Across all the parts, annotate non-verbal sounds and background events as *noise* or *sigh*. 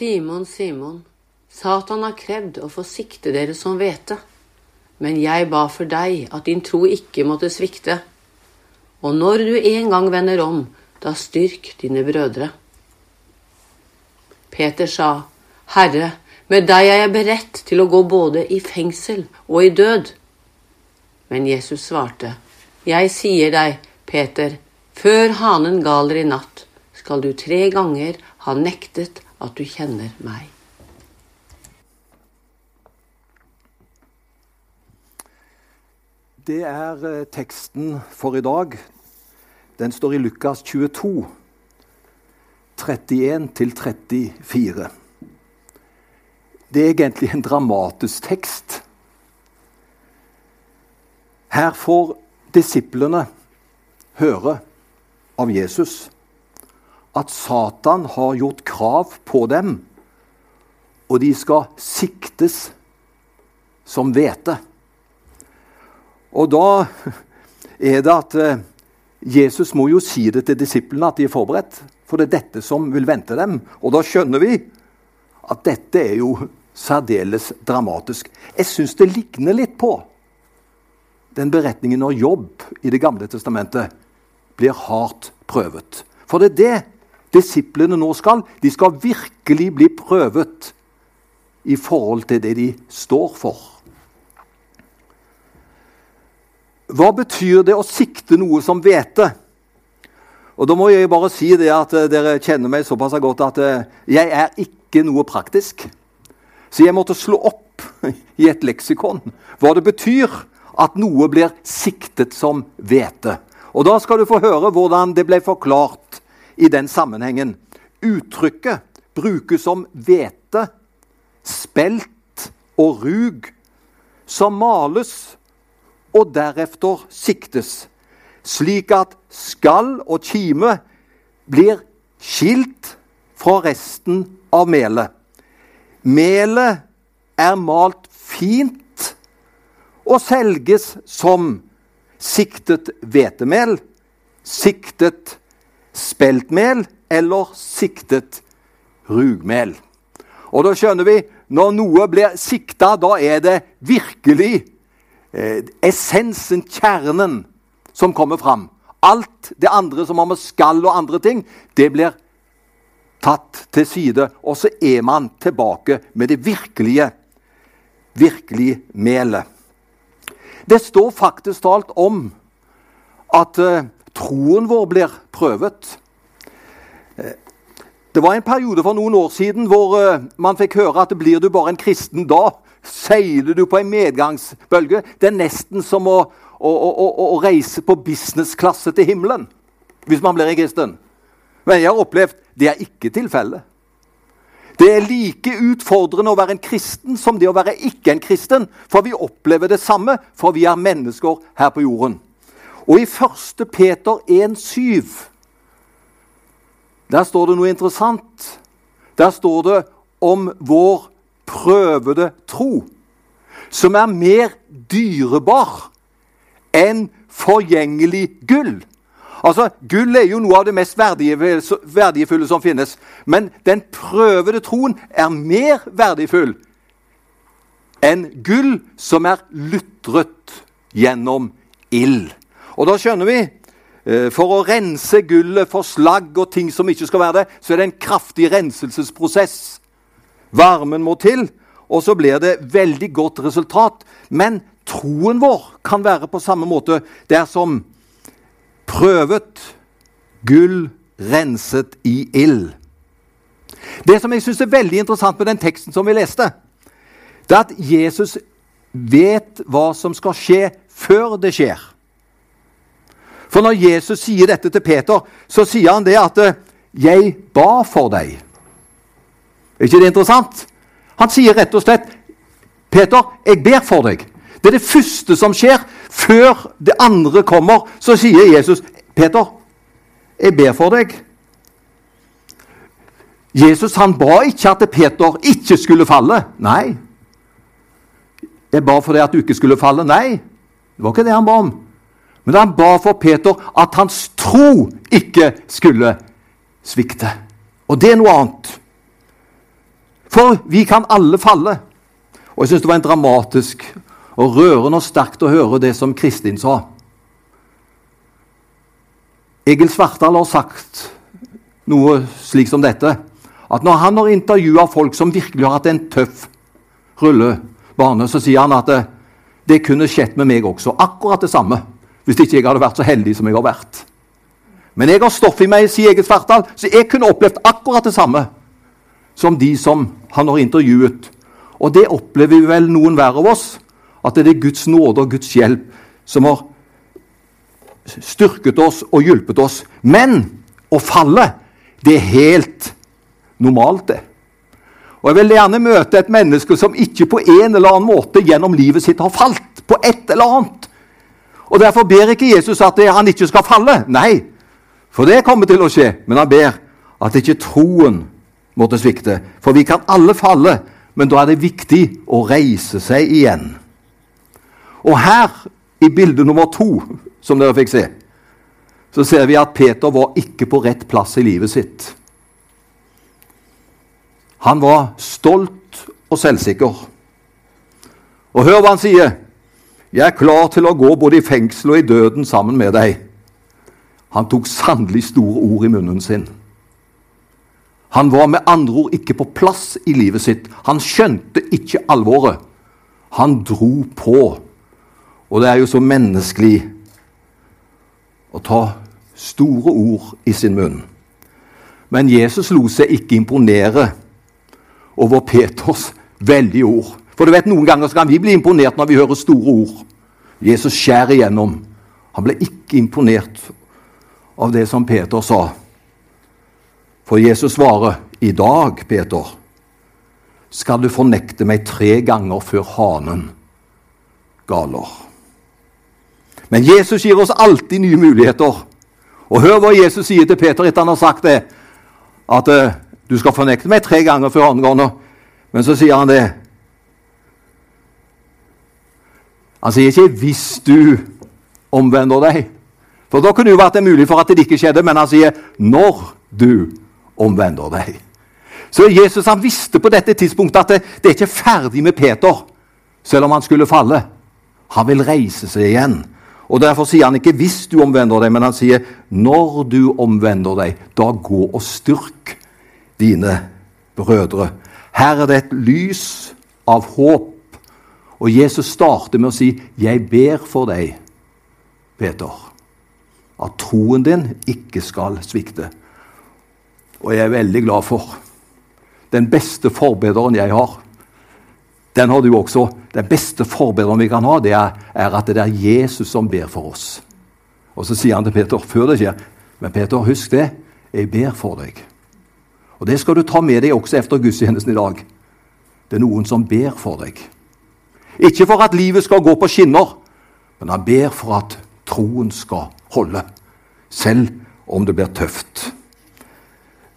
Simon, Simon, Satan har krevd å få sikte dere som hvete. Men jeg ba for deg at din tro ikke måtte svikte. Og når du en gang vender om, da styrk dine brødre. Peter sa, Herre, med deg er jeg beredt til å gå både i fengsel og i død. Men Jesus svarte, Jeg sier deg, Peter, før hanen galer i natt, skal du tre ganger ha nektet at du kjenner meg. Det er eh, teksten for i dag. Den står i Lukas 22, 31-34. Det er egentlig en dramatisk tekst. Her får disiplene høre av Jesus at Satan har gjort krav på dem, og de skal siktes som hvete. Og da er det at eh, Jesus må jo si det til disiplene at de er forberedt. For det er dette som vil vente dem. Og da skjønner vi at dette er jo særdeles dramatisk. Jeg syns det ligner litt på den beretningen når Jobb i Det gamle testamentet blir hardt prøvet. For det er det disiplene nå skal. De skal virkelig bli prøvet i forhold til det de står for. Hva betyr det å sikte noe som hvete? Og Da må jeg bare si det at eh, dere kjenner meg såpass godt at eh, jeg er ikke noe praktisk. Så jeg måtte slå opp *laughs* i et leksikon hva det betyr at noe blir siktet som hvete. Og Da skal du få høre hvordan det ble forklart i den sammenhengen. Uttrykket brukes som hvete, spelt og rug, som males og deretter siktes, slik at skall og kime blir skilt fra resten av melet. Melet er malt fint og selges som siktet hvetemel, siktet speltmel eller siktet rugmel. Og da skjønner vi når noe blir sikta, da er det virkelig eh, essensen, kjernen, som kommer fram. Alt det andre som har med skall og andre ting, det blir tatt til side. Og så er man tilbake med det virkelige, virkelige melet. Det står faktisk talt om at eh, troen vår blir prøvet. Eh, det var en periode for noen år siden hvor eh, man fikk høre at blir du bare en kristen da, seiler du på en medgangsbølge. Det er nesten som å, å, å, å reise på businessklasse til himmelen hvis man blir en kristen. Men jeg har opplevd det er ikke tilfellet. Det er like utfordrende å være en kristen som det å være ikke en kristen. For vi opplever det samme, for vi er mennesker her på jorden. Og i 1. Peter 1,7 der står det noe interessant. Der står det om vår prøvede tro, som er mer dyrebar enn forgjengelig gull. Altså, Gull er jo noe av det mest verdifulle som finnes. Men den prøvede troen er mer verdifull enn gull som er lutret gjennom ild. Og da skjønner vi eh, for å rense gullet for slagg og ting som ikke skal være det, så er det en kraftig renselsesprosess. Varmen må til, og så blir det veldig godt resultat. Men troen vår kan være på samme måte dersom prøvet gull renset i ild. Det som jeg syns er veldig interessant med den teksten som vi leste, det er at Jesus vet hva som skal skje før det skjer. For når Jesus sier dette til Peter, så sier han det at eh, 'Jeg ba for deg'. Er ikke det interessant? Han sier rett og slett 'Peter, jeg ber for deg'. Det er det første som skjer. Før det andre kommer, så sier Jesus 'Peter, jeg ber for deg'. Jesus han ba ikke at Peter ikke skulle falle. Nei. Jeg ba for deg at du ikke skulle falle. Nei, det var ikke det han ba om. Men han ba for Peter at hans tro ikke skulle svikte. Og det er noe annet. For vi kan alle falle. Og jeg syns det var en dramatisk og rørende og sterkt å høre det som Kristin sa. Egil Svartdal har sagt noe slik som dette. At når han har intervjua folk som virkelig har hatt en tøff rullebane, så sier han at det, det kunne skjedd med meg også. Akkurat det samme. Hvis ikke jeg hadde vært så heldig som jeg har vært. Men jeg har stoff i meg, sier Egil Svartdal, så jeg kunne opplevd akkurat det samme som de som han har intervjuet. Og det opplever vel noen hver av oss. At det er Guds nåde og Guds hjelp som har styrket oss og hjulpet oss. Men å falle, det er helt normalt, det. Og Jeg vil gjerne møte et menneske som ikke på en eller annen måte gjennom livet sitt har falt på et eller annet. Og Derfor ber ikke Jesus at han ikke skal falle. Nei, for det kommer til å skje. Men han ber at ikke troen måtte svikte. For vi kan alle falle, men da er det viktig å reise seg igjen. Og her, i bilde nummer to, som dere fikk se, så ser vi at Peter var ikke på rett plass i livet sitt. Han var stolt og selvsikker. Og hør hva han sier. 'Jeg er klar til å gå både i fengsel og i døden sammen med deg.' Han tok sannelig store ord i munnen sin. Han var med andre ord ikke på plass i livet sitt. Han skjønte ikke alvoret. Han dro på. Og det er jo så menneskelig å ta store ord i sin munn. Men Jesus lot seg ikke imponere over Peters veldige ord. For du vet, Noen ganger kan vi bli imponert når vi hører store ord. Jesus skjærer igjennom. Han ble ikke imponert av det som Peter sa. For Jesus svarer, 'I dag, Peter, skal du fornekte meg tre ganger før hanen galer.' Men Jesus gir oss alltid nye muligheter. Og hør hva Jesus sier til Peter etter han har sagt det. At uh, du skal fornekte meg tre ganger før hanen galer. Men så sier han det. Han sier ikke 'hvis du omvender deg'. For da kunne jo vært det mulig for at det ikke skjedde, men han sier 'når du omvender deg'. Så Jesus han visste på dette tidspunktet at det, det er ikke ferdig med Peter, selv om han skulle falle. Han vil reise seg igjen. Og Derfor sier han ikke 'hvis du omvender deg', men han sier 'når du omvender deg'. Da gå og styrk dine brødre. Her er det et lys av håp. Og Jesus starter med å si 'Jeg ber for deg, Peter', at troen din ikke skal svikte. Og jeg er veldig glad for den beste forbederen jeg har. Den har du også. Den beste forbederen vi kan ha, det er, er, at det er Jesus som ber for oss. Og så sier han til Peter før det skjer, men Peter, husk det, jeg ber for deg. Og Det skal du ta med deg også etter gudstjenesten i dag. Det er noen som ber for deg. Ikke for at livet skal gå på skinner, men han ber for at troen skal holde, selv om det blir tøft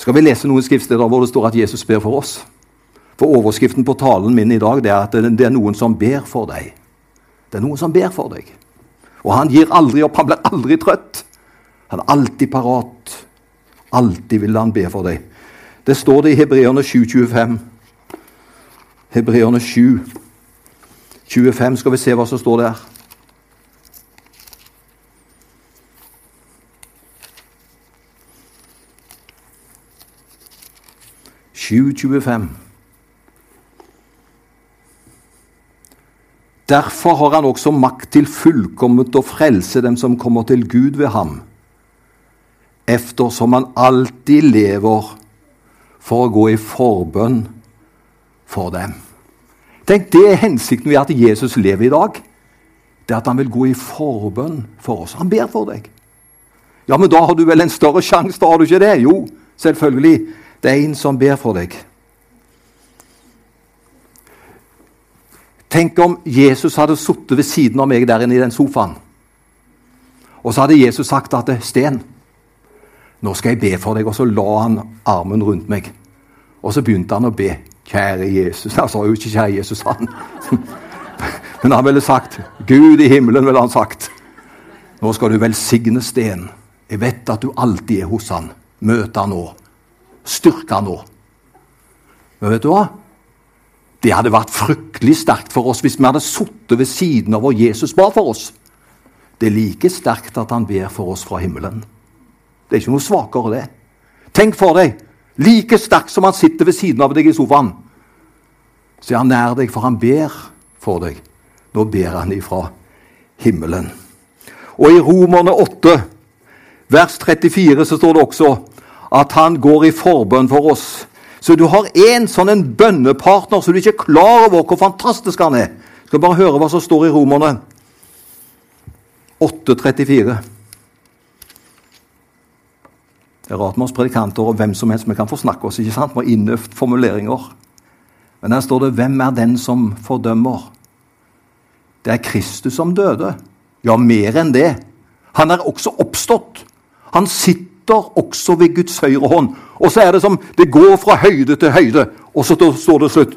skal vi lese noen skriftsteder hvor det står at Jesus ber for oss. For Overskriften på talen min i dag det er at det er noen som ber for deg. Det er noen som ber for deg. Og han gir aldri opp. Han blir aldri trøtt. Han er alltid parat. Alltid vil han be for deg. Det står det i Hebreerne 7, 25. Hebreerne 7, 25. Skal vi se hva som står der. 7.25. Derfor har han også makt til fullkomment å frelse dem som kommer til Gud ved ham, eftersom han alltid lever for å gå i forbønn for dem. Tenk, Det er hensikten ved at Jesus lever i dag. Det er at han vil gå i forbønn for oss. Han ber for deg. Ja, men da har du vel en større sjanse, da har du ikke det? Jo, selvfølgelig. Det er en som ber for deg. Tenk om Jesus hadde sittet ved siden av meg der inne i den sofaen. Og så hadde Jesus sagt at 'Sten, nå skal jeg be for deg.' Og så la han armen rundt meg. Og så begynte han å be. 'Kjære Jesus' Han sa jo ikke 'Kjære Jesus', han. *laughs* Men han ville sagt 'Gud i himmelen', ville han sagt. 'Nå skal du velsigne Sten. Jeg vet at du alltid er hos han. Møt han nå. Styrk han nå. Men vet du hva? Det hadde vært fryktelig sterkt for oss hvis vi hadde sittet ved siden av hvor Jesus ba for oss. Det er like sterkt at han ber for oss fra himmelen. Det er ikke noe svakere, det. Tenk for deg, Like sterk som han sitter ved siden av deg i sofaen. Så er han nær deg, for han ber for deg. Nå ber han ifra himmelen. Og i Romerne 8, vers 34, så står det også at han går i forbønn for oss. Så du har én sånn en bønnepartner så du ikke er klar over hvor fantastisk han er. Skal bare høre hva som står i Romerne 8, 34 rart med oss predikanter og hvem som helst vi kan få snakke oss. ikke sant? Med innøvd formuleringer. Men her står det 'Hvem er den som fordømmer?' Det er Kristus som døde. Ja, mer enn det. Han er også oppstått. Han sitter også ved Guds høyre hånd. Og så er det som det går fra høyde til høyde, og så står det slutt.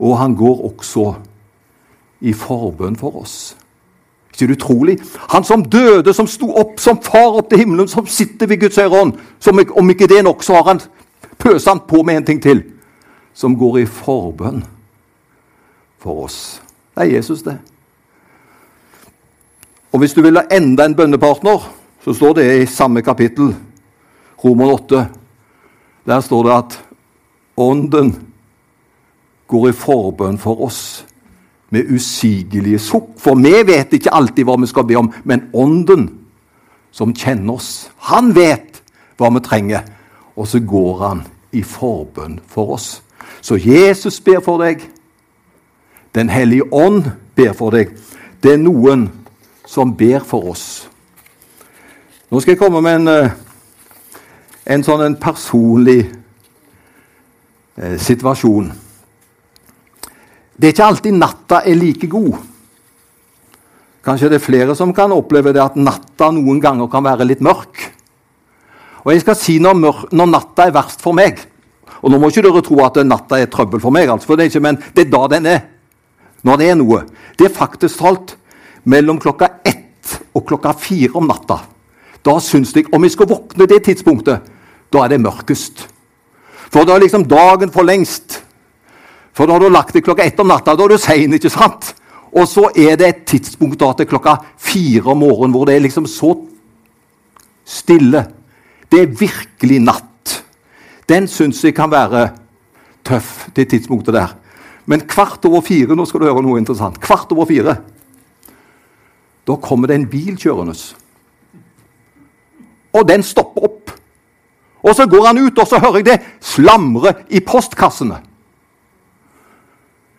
Og han går også i forbønn for oss. Ikke det utrolig? Han som døde, som sto opp som far opp til himmelen, som sitter ved Guds høyre hånd. Om ikke det er nok, så har han pøser han på med en ting til. Som går i forbønn for oss. Det er Jesus, det. Og hvis du vil ha enda en bønnepartner, så står det i samme kapittel, Roman 8. Der står det at Ånden går i forbønn for oss med usigelige sukk. For vi vet ikke alltid hva vi skal be om, men Ånden, som kjenner oss, han vet hva vi trenger. Og så går han i forbønn for oss. Så Jesus ber for deg. Den hellige ånd ber for deg. Det er noen som ber for oss. Nå skal jeg komme med en, eh, en sånn en personlig eh, situasjon. Det er ikke alltid natta er like god. Kanskje det er flere som kan oppleve det at natta noen ganger kan være litt mørk. Og jeg skal si når, når natta er verst for meg. Og nå må ikke dere tro at natta er trøbbel for meg, altså, for det er ikke, men det er da den er. Når det er noe. Det er faktisk talt mellom klokka ett og klokka fire om natta. Da syns jeg Om jeg skal våkne det tidspunktet, da er det mørkest. For da er liksom dagen for lengst. For da har du lagt deg klokka ett om natta. Da er du sein, ikke sant? Og så er det et tidspunkt da til klokka fire om morgenen hvor det er liksom så stille. Det er virkelig natt. Den syns jeg kan være tøff, det tidspunktet der. Men kvart over fire nå skal du høre noe interessant, kvart over fire, da kommer det en bil kjørende. Og den stopper opp. Og så går han ut, og så hører jeg det slamre i postkassene.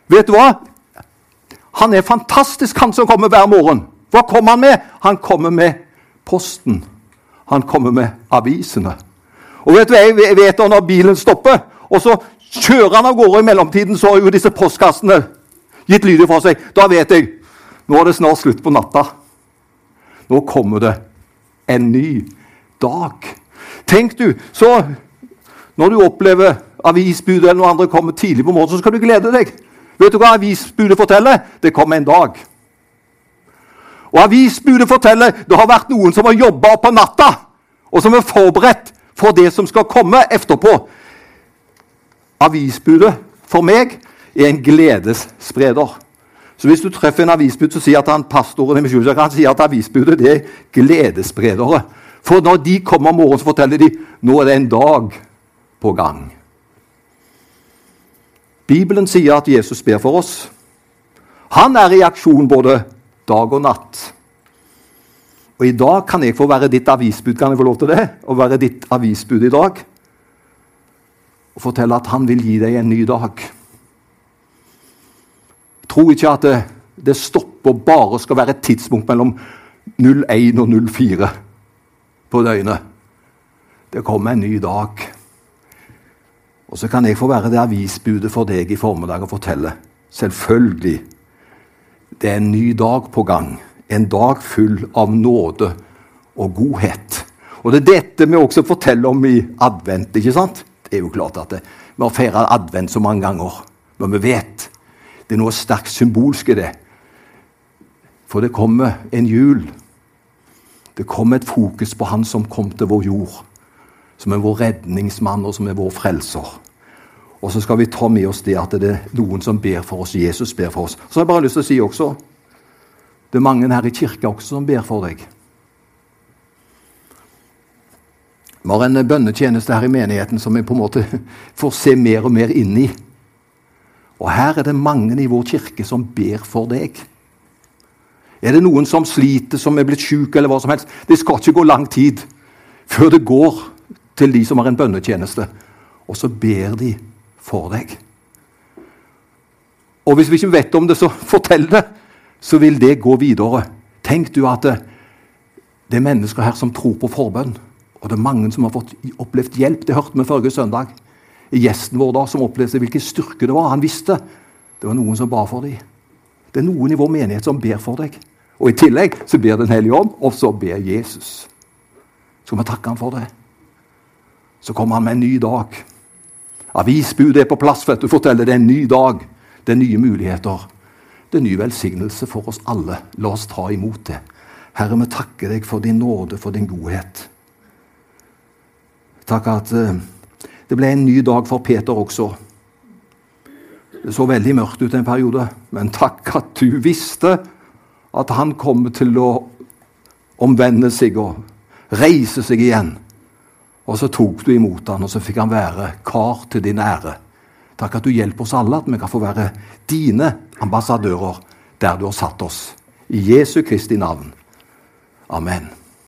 Vet du hva? Han er fantastisk, han som kommer hver morgen. Hva kommer han med? Han kommer med posten. Han kommer med avisene. Og vet du, hva Jeg vet når bilen stopper, og så kjører han av gårde i mellomtiden, så har jo disse postkassene gitt lyd fra seg. Da vet jeg nå er det snart slutt på natta. Nå kommer det en ny dag. Tenk du, så når du opplever avisbudet eller noe andre kommer tidlig på morgenen, så skal du glede deg. Vet du hva avisbudet forteller? Det kommer en dag. Og avisbudet forteller det har vært noen som har jobba på natta, og som er forberedt for det som skal komme etterpå. Avisbudet for meg er en gledesspreder. Så hvis du treffer en avisbud så sier at han pastoren i han si at avisbudet det er gledesspredere. For når de kommer om morgenen, så forteller de nå er det en dag på gang. Bibelen sier at Jesus ber for oss. Han er i aksjon både dag og natt. Og i dag kan jeg få være ditt avisbud. Kan jeg få lov til det? Å være ditt avisbud i dag. Og fortelle at han vil gi deg en ny dag. Jeg tror ikke at det, det stopper bare skal være et tidspunkt mellom 01 og 04 på døgnet. Det kommer en ny dag. Og så kan jeg få være det avisbudet for deg i formiddag og fortelle. Selvfølgelig. Det er en ny dag på gang. En dag full av nåde og godhet. Og det er dette vi også forteller om i advent. ikke sant? Det er jo klart at det, Vi har feira advent så mange ganger, men vi vet det er noe sterkt symbolsk i det. For det kommer en jul. Det kommer et fokus på Han som kom til vår jord. Som er vår redningsmann, og som er vår frelser. Og så skal vi ta med oss det at det er noen som ber for oss. Jesus ber for oss. Så har jeg bare lyst til å si også Det er mange her i kirka også som ber for deg. Vi har en bønnetjeneste her i menigheten som vi på en måte *laughs* får se mer og mer inn i. Og her er det mange i vår kirke som ber for deg. Er det noen som sliter, som er blitt syk eller hva som helst? Det skal ikke gå lang tid før det går til de som har en bønnetjeneste. Og så ber de for deg. Og hvis vi ikke vet om det, så *laughs* fortell det. Så vil det gå videre. Tenk du at det, det er mennesker her som tror på forbønn. Og det er mange som har fått opplevd hjelp. Det hørte vi forrige søndag. Gjesten vår da, som opplevde hvilken styrke det var. Han visste det var noen som ba for dem. Det er noen i vår menighet som ber for deg. Og i tillegg så ber Den hellige ånd, og så ber Jesus. Skal vi takke ham for det? Så kom han med en ny dag. Avisbudet er på plass. vet du, Forteller det er en ny dag. Det er nye muligheter. Det er ny velsignelse for oss alle. La oss ta imot det. Herre, vi takker deg for din nåde, for din godhet. Takk at eh, det ble en ny dag for Peter også. Det så veldig mørkt ut en periode, men takk at du visste at han kom til å omvende seg og reise seg igjen. Og så tok du imot han, og så fikk han være kar til din ære. Takk at du hjelper oss alle, at vi kan få være dine ambassadører der du har satt oss. I Jesu Kristi navn. Amen.